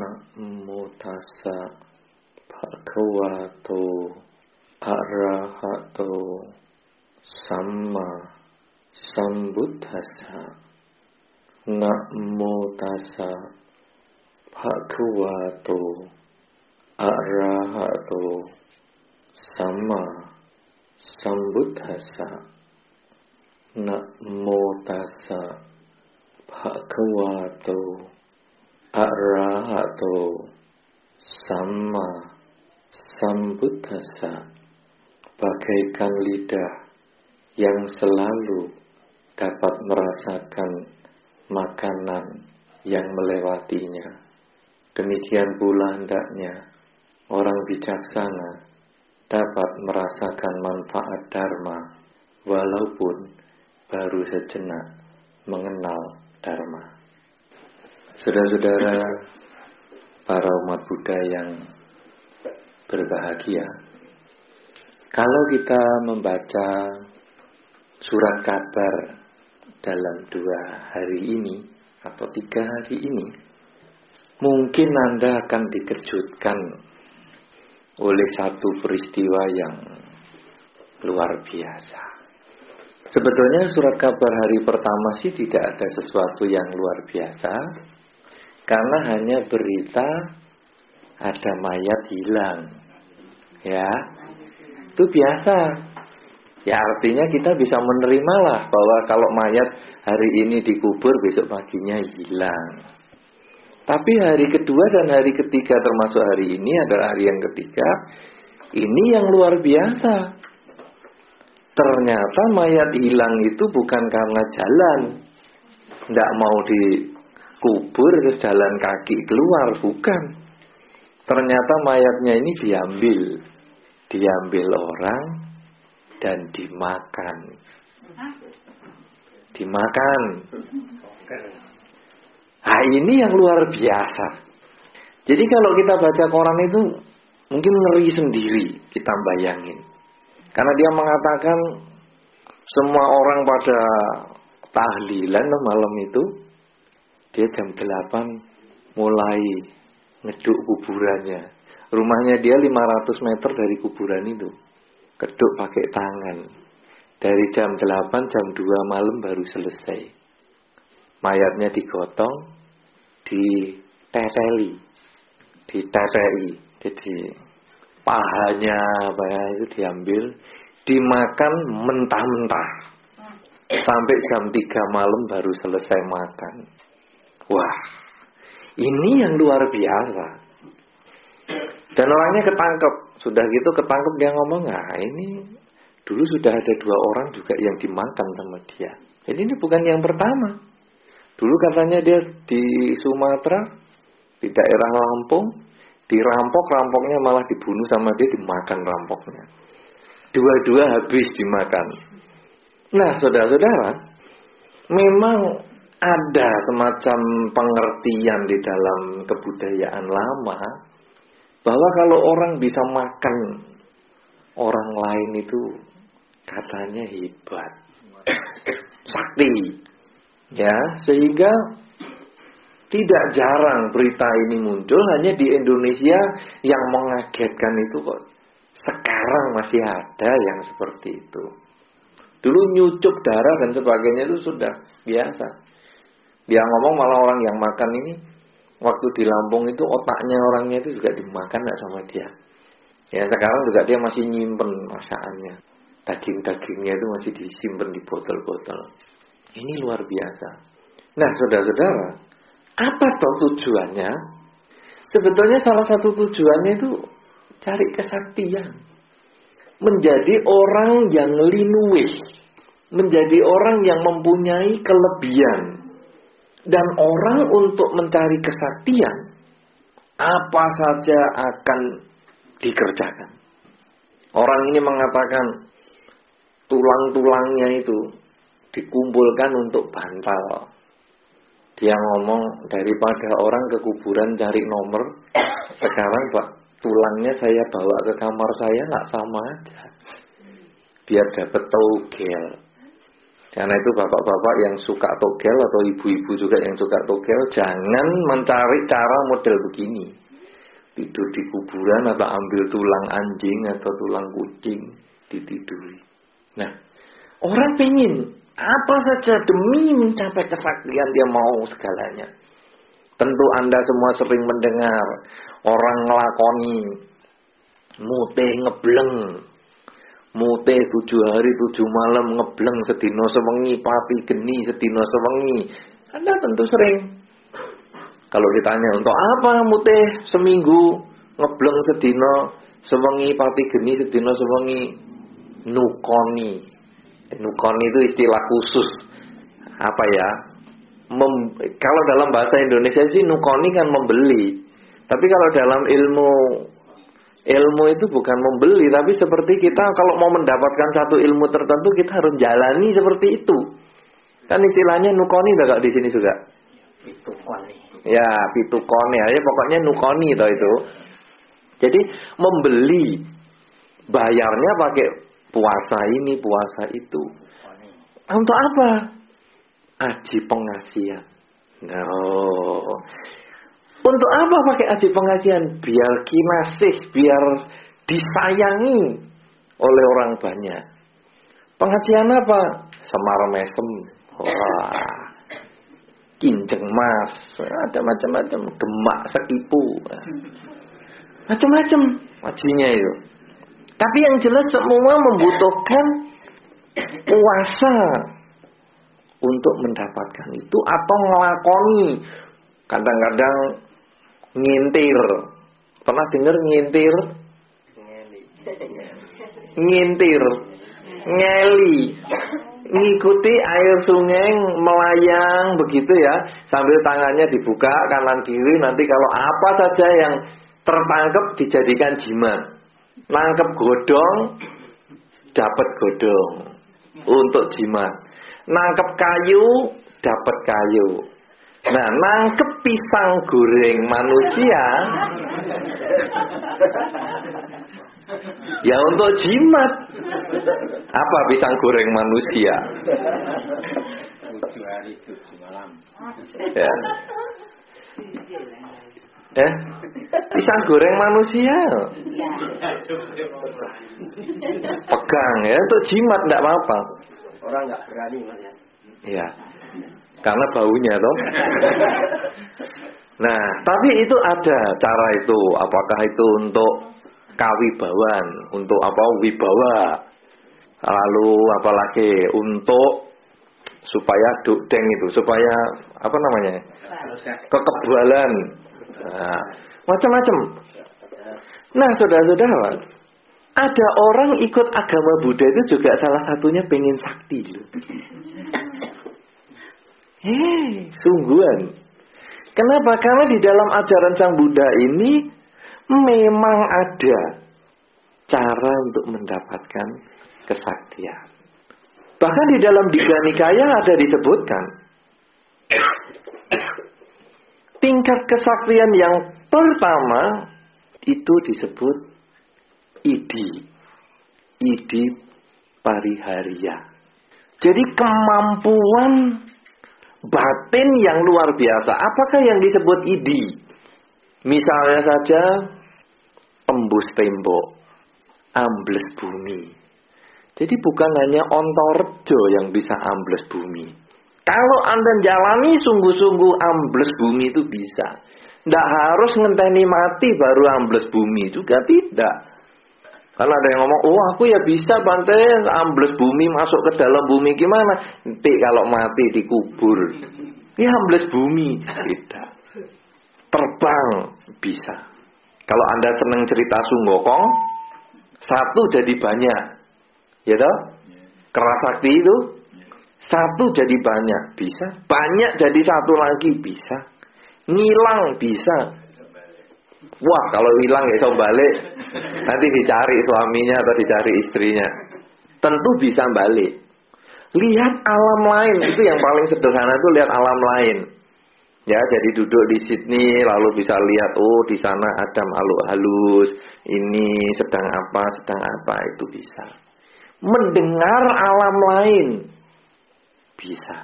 นะโมทัสสะภะคะวะโต อะระหะโต สัมมาสัมบุทธัสสะนะโมทัสสะภะคะวะโต อะระหะโต สัมมาสัมบุทธัสสะนะโมทัสสะภะคะวะโต arahato sama sambuddhasa bagaikan lidah yang selalu dapat merasakan makanan yang melewatinya. Demikian pula hendaknya orang bijaksana dapat merasakan manfaat dharma walaupun baru sejenak mengenal dharma. Saudara-saudara para umat Buddha yang berbahagia, kalau kita membaca surat kabar dalam dua hari ini atau tiga hari ini, mungkin Anda akan dikejutkan oleh satu peristiwa yang luar biasa. Sebetulnya surat kabar hari pertama sih tidak ada sesuatu yang luar biasa, karena hanya berita ada mayat hilang. Ya. Itu biasa. Ya artinya kita bisa menerima lah bahwa kalau mayat hari ini dikubur besok paginya hilang. Tapi hari kedua dan hari ketiga termasuk hari ini adalah hari yang ketiga. Ini yang luar biasa. Ternyata mayat hilang itu bukan karena jalan. Tidak mau di kubur terus jalan kaki keluar bukan. Ternyata mayatnya ini diambil. Diambil orang dan dimakan. Dimakan. Nah ini yang luar biasa. Jadi kalau kita baca koran itu mungkin ngeri sendiri kita bayangin. Karena dia mengatakan semua orang pada tahlilan malam itu dia jam 8 mulai ngeduk kuburannya. Rumahnya dia 500 meter dari kuburan itu. Keduk pakai tangan. Dari jam 8 jam 2 malam baru selesai. Mayatnya digotong, diteteli, diteteli. Jadi pahanya apa ya itu diambil, dimakan mentah-mentah. Sampai jam 3 malam baru selesai makan. Wah, ini yang luar biasa. Dan orangnya ketangkep. Sudah gitu ketangkep dia ngomong, nah ini dulu sudah ada dua orang juga yang dimakan sama dia. Jadi ini bukan yang pertama. Dulu katanya dia di Sumatera, di daerah Lampung, dirampok, rampoknya malah dibunuh sama dia, dimakan rampoknya. Dua-dua habis dimakan. Nah, saudara-saudara, memang ada semacam pengertian di dalam kebudayaan lama bahwa kalau orang bisa makan orang lain itu katanya hebat. Sakti. Ya sehingga tidak jarang berita ini muncul hanya di Indonesia yang mengagetkan itu kok sekarang masih ada yang seperti itu. Dulu nyucuk darah dan sebagainya itu sudah biasa dia ngomong malah orang yang makan ini waktu di Lampung itu otaknya orangnya itu juga dimakan gak sama dia. Ya sekarang juga dia masih nyimpen masakannya. Daging-dagingnya itu masih disimpan di botol-botol. Ini luar biasa. Nah saudara-saudara, apa toh tujuannya? Sebetulnya salah satu tujuannya itu cari kesaktian. Menjadi orang yang linuwih. Menjadi orang yang mempunyai kelebihan dan orang untuk mencari kesaktian apa saja akan dikerjakan. Orang ini mengatakan tulang-tulangnya itu dikumpulkan untuk bantal. Dia ngomong daripada orang ke kuburan cari nomor, sekarang Pak tulangnya saya bawa ke kamar saya nggak sama aja. Biar dapat togel. Karena itu bapak-bapak yang suka togel atau ibu-ibu juga yang suka togel, jangan mencari cara model begini. Tidur di kuburan atau ambil tulang anjing atau tulang kucing ditiduri. Nah, orang pengen apa saja demi mencapai kesaktian dia mau segalanya. Tentu Anda semua sering mendengar orang ngelakoni mute ngebleng mute tujuh hari tujuh malam ngebleng sedino sewengi pati geni sedino sewengi. Anda tentu sering. Kalau ditanya untuk apa mute seminggu ngebleng sedino sewengi pati geni sedino sewengi? Nukoni nukoni itu istilah khusus. Apa ya? Mem, kalau dalam bahasa Indonesia sih nukoni kan membeli. Tapi kalau dalam ilmu Ilmu itu bukan membeli, tapi seperti kita kalau mau mendapatkan satu ilmu tertentu kita harus jalani seperti itu. Kan istilahnya nukoni gak di sini juga? Pitukoni. Ya, pitukoni aja pokoknya nukoni toh itu. Jadi membeli bayarnya pakai puasa ini, puasa itu. Untuk apa? Aji pengasihan. Nah, oh. Untuk apa pakai aji pengasihan? Biar kinasih, biar disayangi oleh orang banyak. Pengajian apa? Semar mesem. Wah. Kinjeng mas. Ada macam-macam. Demak sekipu. Macam-macam ajinya itu. Tapi yang jelas semua membutuhkan puasa untuk mendapatkan itu atau ngelakoni. Kadang-kadang ngintir. Pernah dengar ngintir? Ngintir. Ngeli. Ngikuti air sungai melayang begitu ya. Sambil tangannya dibuka kanan kiri. Nanti kalau apa saja yang tertangkap dijadikan jimat. Nangkep godong, dapat godong untuk jimat. Nangkep kayu, dapat kayu. Nah, nangkep pisang goreng manusia. Ya untuk jimat. Apa pisang goreng manusia? Tujuh hari tujuh malam Ya. Eh? Pisang goreng manusia. Pegang ya. Untuk jimat tidak apa-apa. Orang nggak berani ya. Iya karena baunya toh. Nah, tapi itu ada cara itu. Apakah itu untuk kawibawan, untuk apa wibawa. Lalu apalagi untuk supaya dukdeng itu, supaya apa namanya? kekebalan. Nah, macam-macam. Nah, saudara-saudara, ada orang ikut agama Buddha itu juga salah satunya pengen sakti loh. Sungguhan. Kenapa? Karena di dalam ajaran Sang Buddha ini memang ada cara untuk mendapatkan kesaktian. Bahkan di dalam Diga Nikaya ada disebutkan tingkat kesaktian yang pertama itu disebut idi. Idi pariharia. Jadi kemampuan batin yang luar biasa. Apakah yang disebut idi? Misalnya saja tembus tembok, ambles bumi. Jadi bukan hanya ontorjo yang bisa ambles bumi. Kalau Anda jalani sungguh-sungguh ambles bumi itu bisa. Tidak harus ngenteni mati baru ambles bumi juga tidak. Kalau ada yang ngomong, oh aku ya bisa Bante ambles bumi masuk ke dalam bumi gimana? Nanti kalau mati dikubur. Ya ambles bumi. Tidak. Terbang bisa. Kalau anda senang cerita sunggokong, satu jadi banyak. Ya toh? Kerasakti itu satu jadi banyak bisa. Banyak jadi satu lagi bisa. Ngilang bisa. Wah, kalau hilang ya bisa balik. Nanti dicari suaminya atau dicari istrinya. Tentu bisa balik. Lihat alam lain, itu yang paling sederhana itu lihat alam lain. Ya, jadi duduk di Sydney lalu bisa lihat oh di sana ada makhluk halus, ini sedang apa, sedang apa itu bisa. Mendengar alam lain. Bisa.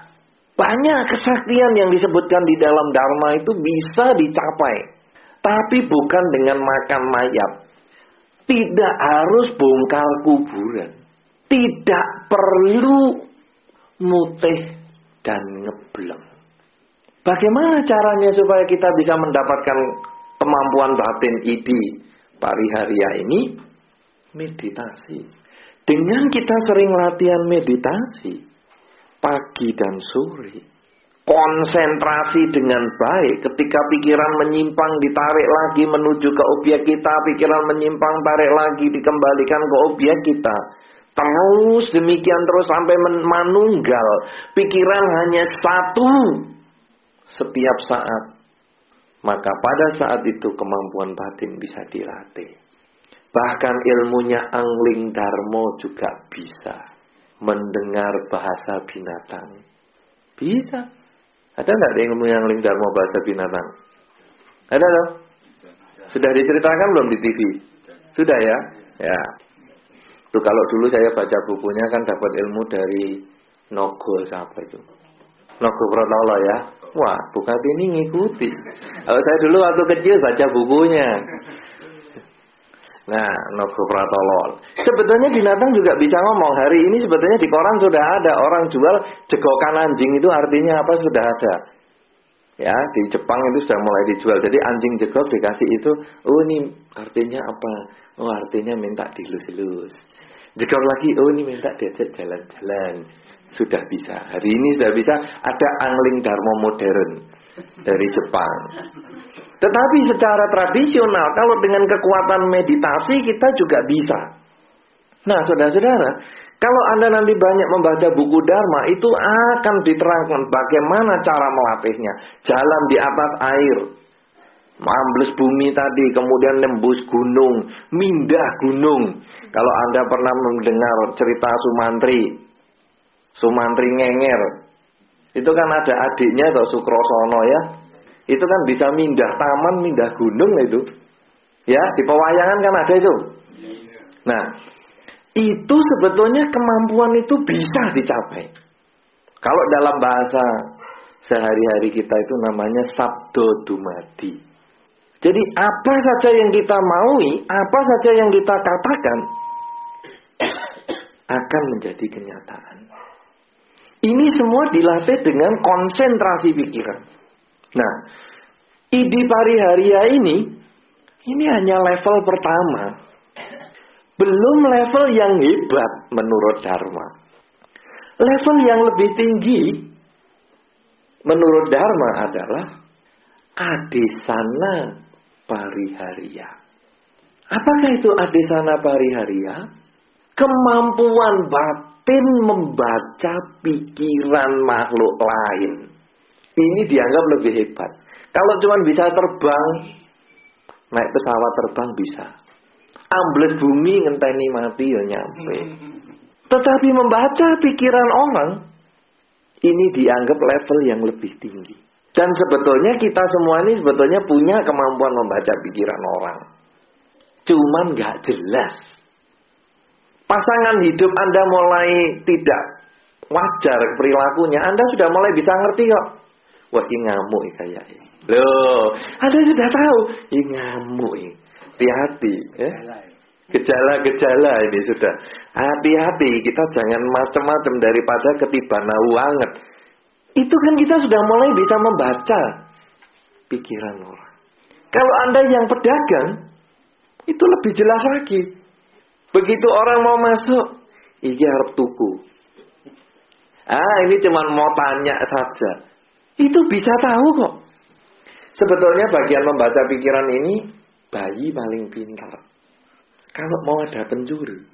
Banyak kesaktian yang disebutkan di dalam Dharma itu bisa dicapai. Tapi bukan dengan makan mayat. Tidak harus bongkar kuburan. Tidak perlu mutih dan ngebleng. Bagaimana caranya supaya kita bisa mendapatkan kemampuan batin idi pariharia ini? Meditasi. Dengan kita sering latihan meditasi, pagi dan sore, konsentrasi dengan baik. Ketika pikiran menyimpang ditarik lagi menuju ke objek kita. Pikiran menyimpang tarik lagi dikembalikan ke objek kita. Terus demikian terus sampai manunggal. Pikiran hanya satu setiap saat. Maka pada saat itu kemampuan batin bisa dilatih. Bahkan ilmunya angling darmo juga bisa mendengar bahasa binatang. Bisa. Ada nggak ilmu yang lingkar mau bahasa binatang? Ada loh. Sudah diceritakan belum di TV? Sudah ya? Ya. Tuh kalau dulu saya baca bukunya kan dapat ilmu dari Nogo siapa itu? Nogo Protolo ya. Wah, bukan ini ngikuti. Kalau saya dulu waktu kecil baca bukunya. Nah, Nogo Pratolol. Sebetulnya binatang juga bisa ngomong. Hari ini sebetulnya di koran sudah ada orang jual jegokan anjing itu artinya apa sudah ada. Ya, di Jepang itu sudah mulai dijual. Jadi anjing jegok dikasih itu, oh ini artinya apa? Oh artinya minta dilus-lus. Jegok lagi, oh ini minta diajak jalan-jalan. Sudah bisa. Hari ini sudah bisa ada angling dharma modern dari Jepang. Tetapi secara tradisional, kalau dengan kekuatan meditasi kita juga bisa. Nah, saudara-saudara, kalau Anda nanti banyak membaca buku Dharma, itu akan diterangkan bagaimana cara melatihnya. Jalan di atas air, Mambles bumi tadi, kemudian nembus gunung, mindah gunung. Kalau Anda pernah mendengar cerita Sumantri, Sumantri ngenger, itu kan ada adiknya atau Sukrosono ya, itu kan bisa mindah taman, mindah gunung itu. Ya, di pewayangan kan ada itu. Nah, itu sebetulnya kemampuan itu bisa dicapai. Kalau dalam bahasa sehari-hari kita itu namanya sabdo dumadi. Jadi apa saja yang kita maui, apa saja yang kita katakan akan menjadi kenyataan. Ini semua dilatih dengan konsentrasi pikiran. Nah, Idi Pariharia ini, ini hanya level pertama. Belum level yang hebat menurut Dharma. Level yang lebih tinggi menurut Dharma adalah Adesana Pariharia. Apakah itu Adesana Pariharia? Kemampuan batin membaca pikiran makhluk lain. Ini dianggap lebih hebat. Kalau cuma bisa terbang, naik pesawat terbang bisa. Ambles bumi ngenteni mati ya nyampe. Tetapi membaca pikiran orang, ini dianggap level yang lebih tinggi. Dan sebetulnya kita semua ini sebetulnya punya kemampuan membaca pikiran orang. Cuman nggak jelas. Pasangan hidup Anda mulai tidak wajar perilakunya, Anda sudah mulai bisa ngerti kok. Wah ini ngamuk kayak Loh, Anda sudah tahu, ini ngamuk ini. Hati-hati ya. Gejala-gejala ini sudah. Hati-hati, kita jangan macam-macam daripada ketiban banget. Itu kan kita sudah mulai bisa membaca pikiran orang. Kalau Anda yang pedagang, itu lebih jelas lagi. Begitu orang mau masuk, ini harap tuku. Ah, ini cuma mau tanya saja. Itu bisa tahu kok. Sebetulnya bagian membaca pikiran ini bayi paling pintar. Kalau mau ada pencuri,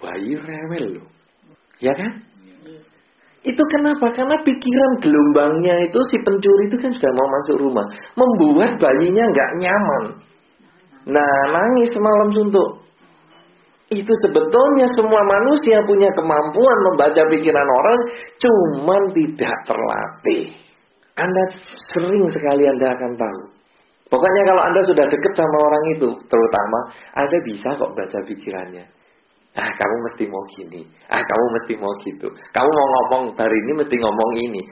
bayi rewel loh. Ya kan? Itu kenapa? Karena pikiran gelombangnya itu si pencuri itu kan sudah mau masuk rumah. Membuat bayinya nggak nyaman. Nah, nangis semalam suntuk. Itu sebetulnya semua manusia punya kemampuan membaca pikiran orang, cuman tidak terlatih. Anda sering sekali Anda akan tahu. Pokoknya kalau Anda sudah dekat sama orang itu, terutama Anda bisa kok baca pikirannya. Ah, kamu mesti mau gini. Ah, kamu mesti mau gitu. Kamu mau ngomong hari ini mesti ngomong ini.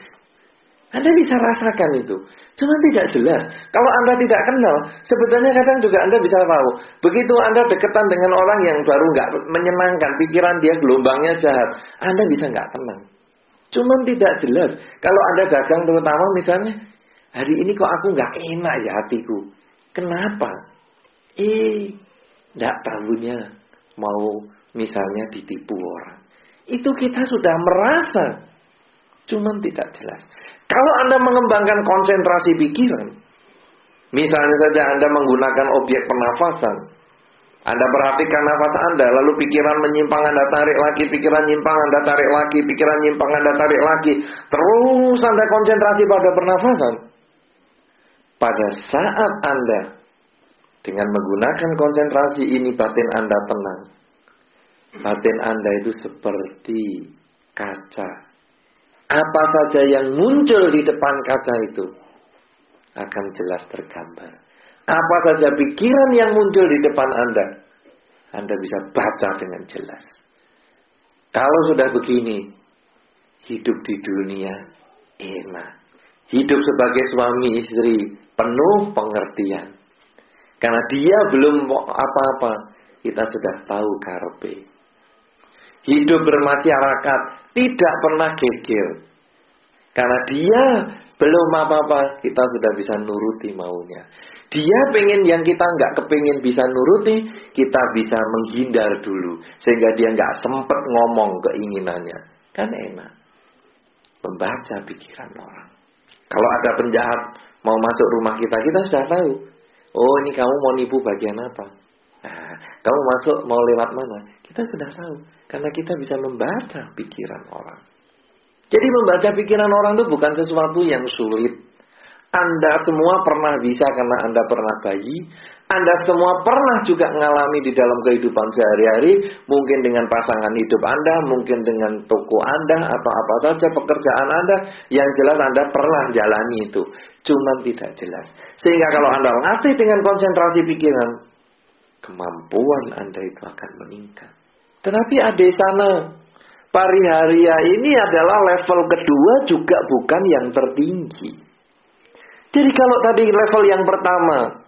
Anda bisa rasakan itu. Cuma tidak jelas. Kalau Anda tidak kenal, sebetulnya kadang juga Anda bisa tahu. Begitu Anda deketan dengan orang yang baru nggak menyenangkan, pikiran dia gelombangnya jahat, Anda bisa nggak tenang. Cuma tidak jelas. Kalau Anda dagang terutama misalnya, hari ini kok aku nggak enak ya hatiku. Kenapa? Eh, nggak tahunya mau misalnya ditipu orang. Itu kita sudah merasa. Cuma tidak jelas. Kalau Anda mengembangkan konsentrasi pikiran, misalnya saja Anda menggunakan objek pernafasan, anda perhatikan nafas Anda, lalu pikiran menyimpang Anda tarik lagi, pikiran nyimpang Anda tarik lagi, pikiran nyimpang Anda tarik lagi. Terus Anda konsentrasi pada pernafasan. Pada saat Anda dengan menggunakan konsentrasi ini batin Anda tenang. Batin Anda itu seperti kaca. Apa saja yang muncul di depan kaca itu akan jelas tergambar. Apa saja pikiran yang muncul di depan Anda, Anda bisa baca dengan jelas. Kalau sudah begini, hidup di dunia enak. Hidup sebagai suami istri penuh pengertian. Karena dia belum apa-apa, kita sudah tahu karpe. Hidup bermasyarakat tidak pernah geger. Karena dia belum apa-apa, kita sudah bisa nuruti maunya. Dia pengen yang kita nggak kepingin bisa nuruti, kita bisa menghindar dulu. Sehingga dia nggak sempet ngomong keinginannya. Kan enak. Membaca pikiran orang. Kalau ada penjahat mau masuk rumah kita, kita sudah tahu. Oh ini kamu mau nipu bagian apa? Nah, kamu masuk mau lewat mana? Kita sudah tahu. Karena kita bisa membaca pikiran orang. Jadi membaca pikiran orang itu bukan sesuatu yang sulit. Anda semua pernah bisa karena Anda pernah bayi. Anda semua pernah juga mengalami di dalam kehidupan sehari-hari. Mungkin dengan pasangan hidup Anda, mungkin dengan toko Anda, atau apa saja pekerjaan Anda. Yang jelas Anda pernah jalani itu. Cuma tidak jelas. Sehingga kalau Anda latih dengan konsentrasi pikiran, kemampuan Anda itu akan meningkat. Tetapi ada sana, pariharia ini adalah level kedua juga bukan yang tertinggi. Jadi kalau tadi level yang pertama,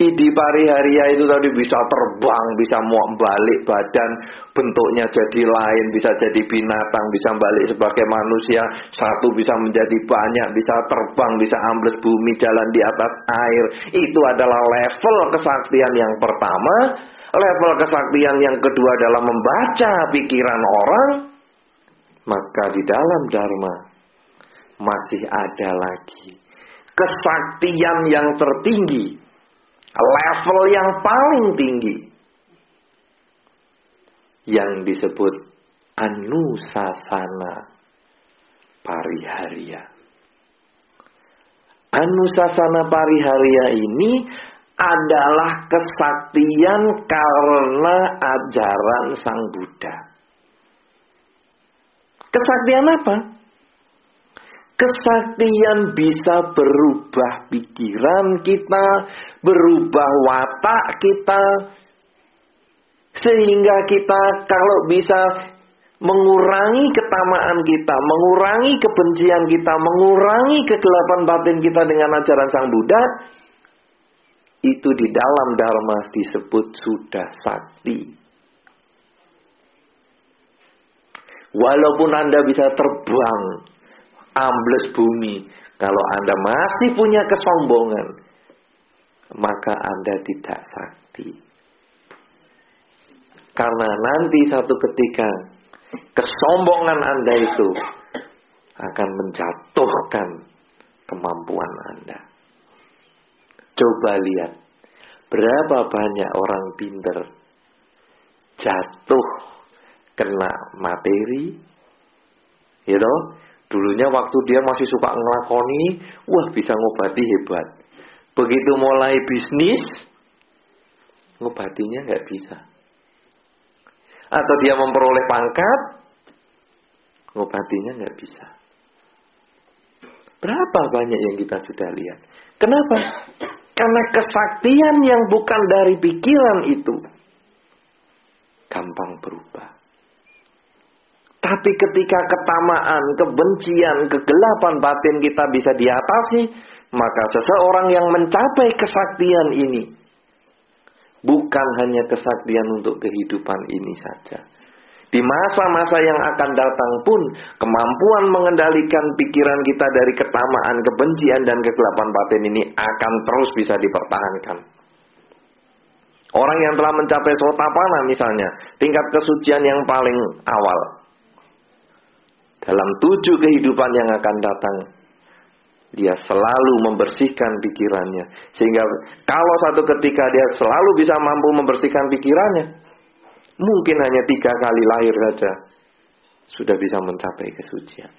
Idi pariharia itu tadi bisa terbang, bisa muak balik badan, bentuknya jadi lain, bisa jadi binatang, bisa balik sebagai manusia, satu bisa menjadi banyak, bisa terbang, bisa ambles bumi, jalan di atas air. Itu adalah level kesaktian yang pertama. Level kesaktian yang kedua adalah membaca pikiran orang. Maka di dalam Dharma masih ada lagi kesaktian yang tertinggi, level yang paling tinggi yang disebut anusasana pariharia. Anusasana pariharia ini adalah kesaktian karena ajaran Sang Buddha. Kesaktian apa? Kesaktian bisa berubah pikiran kita, berubah watak kita, sehingga kita kalau bisa mengurangi ketamaan kita, mengurangi kebencian kita, mengurangi kegelapan batin kita dengan ajaran Sang Buddha, itu di dalam Dharma disebut sudah sakti. Walaupun Anda bisa terbang ambles bumi. Kalau Anda masih punya kesombongan, maka Anda tidak sakti. Karena nanti satu ketika kesombongan Anda itu akan menjatuhkan kemampuan Anda. Coba lihat berapa banyak orang pinter jatuh kena materi, you know, Dulunya waktu dia masih suka ngelakoni, wah bisa ngobati hebat. Begitu mulai bisnis, ngobatinya nggak bisa. Atau dia memperoleh pangkat, ngobatinya nggak bisa. Berapa banyak yang kita sudah lihat? Kenapa? Karena kesaktian yang bukan dari pikiran itu gampang berubah. Tapi ketika ketamaan, kebencian, kegelapan batin kita bisa diatasi, maka seseorang yang mencapai kesaktian ini bukan hanya kesaktian untuk kehidupan ini saja. Di masa-masa yang akan datang pun kemampuan mengendalikan pikiran kita dari ketamaan, kebencian dan kegelapan batin ini akan terus bisa dipertahankan. Orang yang telah mencapai sotapana misalnya, tingkat kesucian yang paling awal. Dalam tujuh kehidupan yang akan datang, dia selalu membersihkan pikirannya. Sehingga kalau satu ketika dia selalu bisa mampu membersihkan pikirannya, mungkin hanya tiga kali lahir saja sudah bisa mencapai kesucian.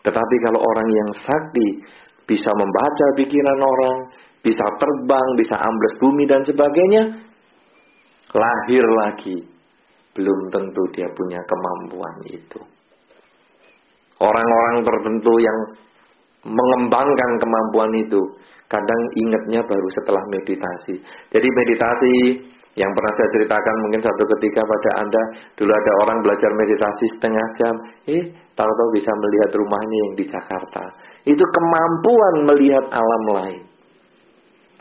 Tetapi kalau orang yang sakti bisa membaca pikiran orang, bisa terbang, bisa ambles bumi dan sebagainya, lahir lagi. Belum tentu dia punya kemampuan itu. Orang-orang tertentu yang mengembangkan kemampuan itu, kadang ingatnya baru setelah meditasi. Jadi meditasi yang pernah saya ceritakan mungkin satu ketika pada Anda, dulu ada orang belajar meditasi setengah jam, eh tahu-tahu bisa melihat rumahnya yang di Jakarta. Itu kemampuan melihat alam lain.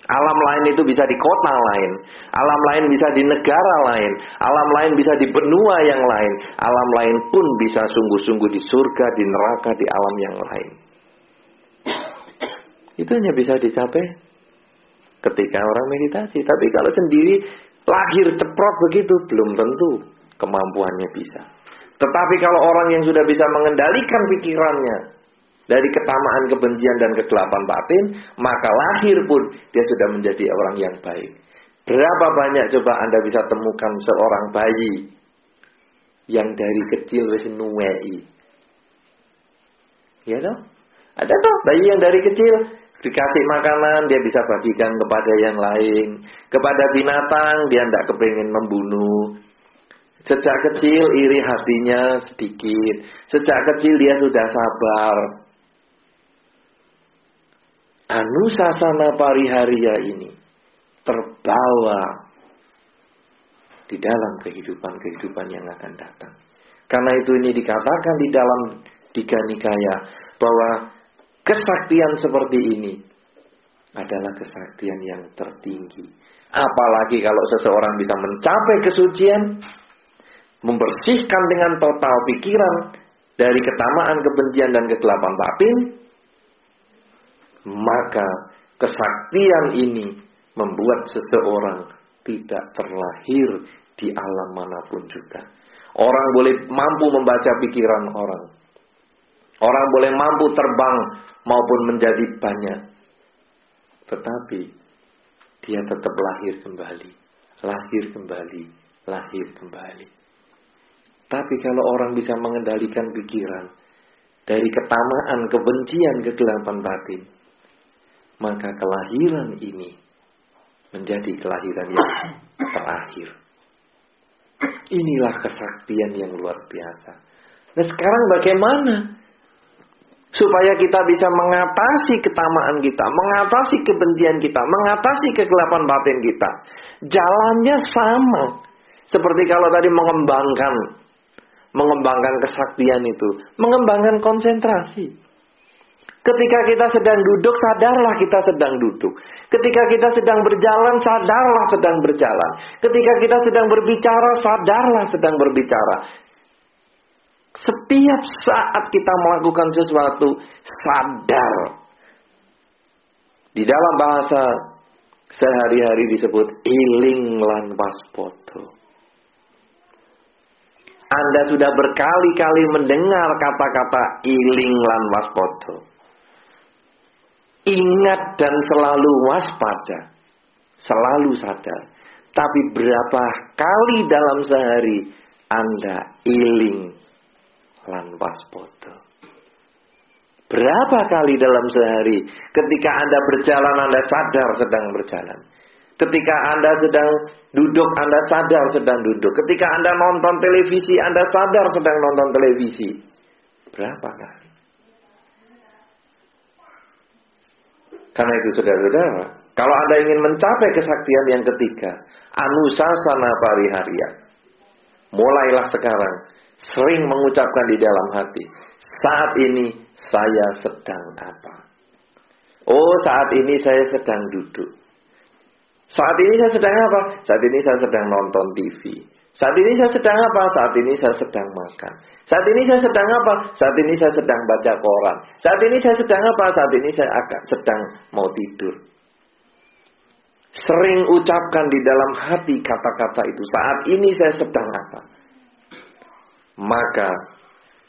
Alam lain itu bisa di kota lain, alam lain bisa di negara lain, alam lain bisa di benua yang lain, alam lain pun bisa sungguh-sungguh di surga, di neraka, di alam yang lain. Itu hanya bisa dicapai ketika orang meditasi. Tapi kalau sendiri lahir ceprot begitu, belum tentu kemampuannya bisa. Tetapi kalau orang yang sudah bisa mengendalikan pikirannya dari ketamaan, kebencian, dan kegelapan batin, maka lahir pun dia sudah menjadi orang yang baik. Berapa banyak coba Anda bisa temukan seorang bayi yang dari kecil wis nuwei. Ya toh? Ada toh bayi yang dari kecil dikasih makanan dia bisa bagikan kepada yang lain. Kepada binatang dia tidak kepingin membunuh. Sejak kecil iri hatinya sedikit. Sejak kecil dia sudah sabar. Anusasana pariharia ini terbawa di dalam kehidupan-kehidupan yang akan datang. Karena itu ini dikatakan di dalam Tiga Nikaya bahwa kesaktian seperti ini adalah kesaktian yang tertinggi. Apalagi kalau seseorang bisa mencapai kesucian, membersihkan dengan total pikiran dari ketamaan, kebencian, dan kegelapan batin, maka kesaktian ini membuat seseorang tidak terlahir di alam mana pun juga. Orang boleh mampu membaca pikiran orang. Orang boleh mampu terbang maupun menjadi banyak. Tetapi dia tetap lahir kembali, lahir kembali, lahir kembali. Tapi kalau orang bisa mengendalikan pikiran dari ketamaan, kebencian, kegelapan batin, maka kelahiran ini menjadi kelahiran yang terakhir. Inilah kesaktian yang luar biasa. Nah sekarang bagaimana supaya kita bisa mengatasi ketamaan kita, mengatasi kebencian kita, mengatasi kegelapan batin kita. Jalannya sama. Seperti kalau tadi mengembangkan mengembangkan kesaktian itu, mengembangkan konsentrasi. Ketika kita sedang duduk, sadarlah kita sedang duduk. Ketika kita sedang berjalan, sadarlah sedang berjalan. Ketika kita sedang berbicara, sadarlah sedang berbicara. Setiap saat kita melakukan sesuatu, sadar. Di dalam bahasa sehari-hari disebut iling lan waspodo. Anda sudah berkali-kali mendengar kata-kata iling lan waspodo. Ingat dan selalu waspada. Selalu sadar. Tapi berapa kali dalam sehari Anda iling lan waspada. Berapa kali dalam sehari ketika Anda berjalan Anda sadar sedang berjalan. Ketika Anda sedang duduk Anda sadar sedang duduk. Ketika Anda nonton televisi Anda sadar sedang nonton televisi. Berapa kali? Karena itu saudara-saudara, kalau Anda ingin mencapai kesaktian yang ketiga, anusasana pariharya, mulailah sekarang sering mengucapkan di dalam hati, saat ini saya sedang apa? Oh, saat ini saya sedang duduk. Saat ini saya sedang apa? Saat ini saya sedang nonton TV. Saat ini saya sedang apa? Saat ini saya sedang makan. Saat ini saya sedang apa? Saat ini saya sedang baca koran. Saat ini saya sedang apa? Saat ini saya akan sedang mau tidur. Sering ucapkan di dalam hati kata-kata itu. Saat ini saya sedang apa? Maka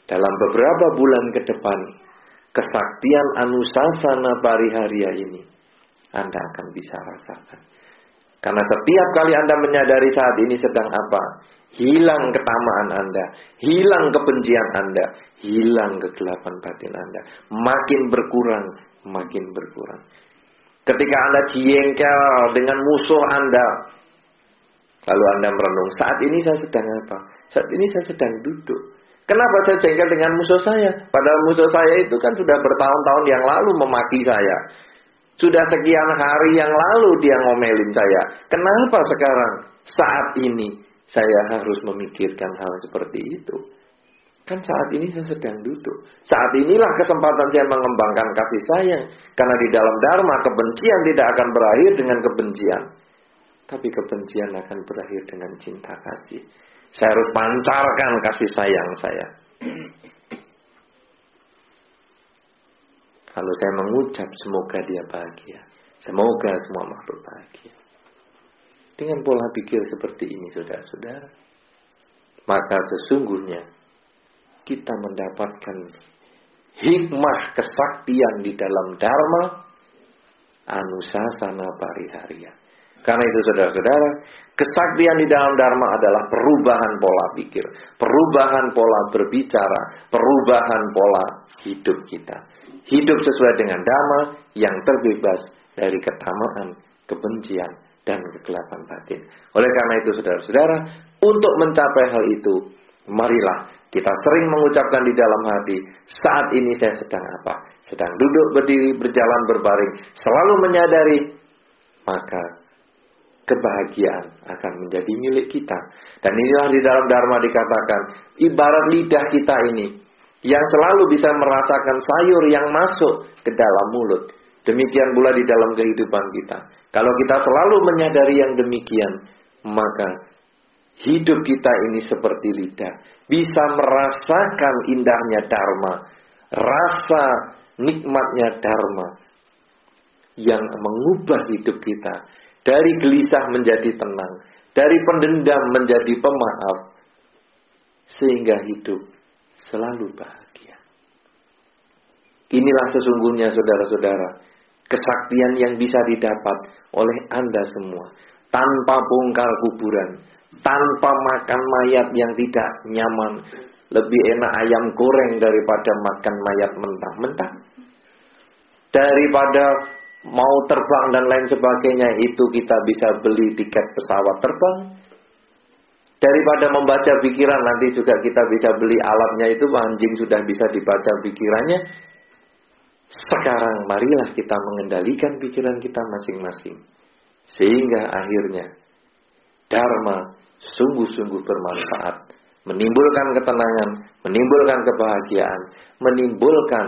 dalam beberapa bulan ke depan, kesaktian Anusasana Pariharia ini Anda akan bisa rasakan. Karena setiap kali Anda menyadari saat ini sedang apa, hilang ketamaan Anda, hilang kebencian Anda, hilang kegelapan batin Anda. Makin berkurang, makin berkurang. Ketika Anda jengkel dengan musuh Anda, lalu Anda merenung, saat ini saya sedang apa? Saat ini saya sedang duduk. Kenapa saya jengkel dengan musuh saya? Padahal musuh saya itu kan sudah bertahun-tahun yang lalu memaki saya. Sudah sekian hari yang lalu dia ngomelin saya. Kenapa sekarang saat ini saya harus memikirkan hal seperti itu? Kan saat ini saya sedang duduk. Saat inilah kesempatan saya mengembangkan kasih sayang. Karena di dalam Dharma kebencian tidak akan berakhir dengan kebencian. Tapi kebencian akan berakhir dengan cinta kasih. Saya harus pancarkan kasih sayang saya. Kalau saya mengucap semoga dia bahagia. Semoga semua makhluk bahagia. Dengan pola pikir seperti ini saudara-saudara. Maka sesungguhnya kita mendapatkan hikmah kesaktian di dalam Dharma Anusasana Pariharia. Karena itu saudara-saudara, kesaktian di dalam Dharma adalah perubahan pola pikir, perubahan pola berbicara, perubahan pola hidup kita. Hidup sesuai dengan dhamma yang terbebas dari ketamaan, kebencian, dan kegelapan batin. Oleh karena itu saudara-saudara, untuk mencapai hal itu, marilah kita sering mengucapkan di dalam hati, saat ini saya sedang apa? Sedang duduk, berdiri, berjalan, berbaring, selalu menyadari, maka kebahagiaan akan menjadi milik kita. Dan inilah di dalam Dharma dikatakan, ibarat lidah kita ini, yang selalu bisa merasakan sayur yang masuk ke dalam mulut. Demikian pula di dalam kehidupan kita. Kalau kita selalu menyadari yang demikian, maka hidup kita ini seperti lidah. Bisa merasakan indahnya Dharma. Rasa nikmatnya Dharma. Yang mengubah hidup kita. Dari gelisah menjadi tenang. Dari pendendam menjadi pemaaf. Sehingga hidup selalu bahagia. Inilah sesungguhnya saudara-saudara, kesaktian yang bisa didapat oleh Anda semua tanpa bongkar kuburan, tanpa makan mayat yang tidak nyaman. Lebih enak ayam goreng daripada makan mayat mentah-mentah. Daripada mau terbang dan lain sebagainya itu kita bisa beli tiket pesawat terbang Daripada membaca pikiran nanti juga kita bisa beli alatnya itu anjing sudah bisa dibaca pikirannya. Sekarang marilah kita mengendalikan pikiran kita masing-masing. Sehingga akhirnya Dharma sungguh-sungguh bermanfaat. Menimbulkan ketenangan, menimbulkan kebahagiaan, menimbulkan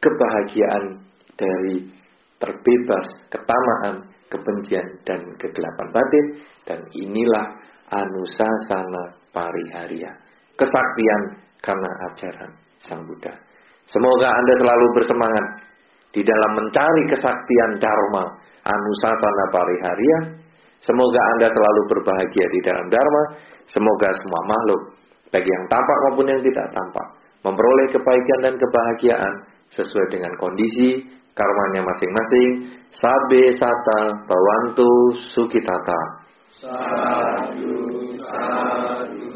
kebahagiaan dari terbebas ketamaan, kebencian dan kegelapan batin dan inilah anusasana pariharia. Kesaktian karena ajaran Sang Buddha. Semoga Anda selalu bersemangat di dalam mencari kesaktian dharma anusasana pariharia. Semoga Anda selalu berbahagia di dalam dharma. Semoga semua makhluk baik yang tampak maupun yang tidak tampak memperoleh kebaikan dan kebahagiaan sesuai dengan kondisi karmanya masing-masing. Sabe sata bawantu sukitata. sadu sadu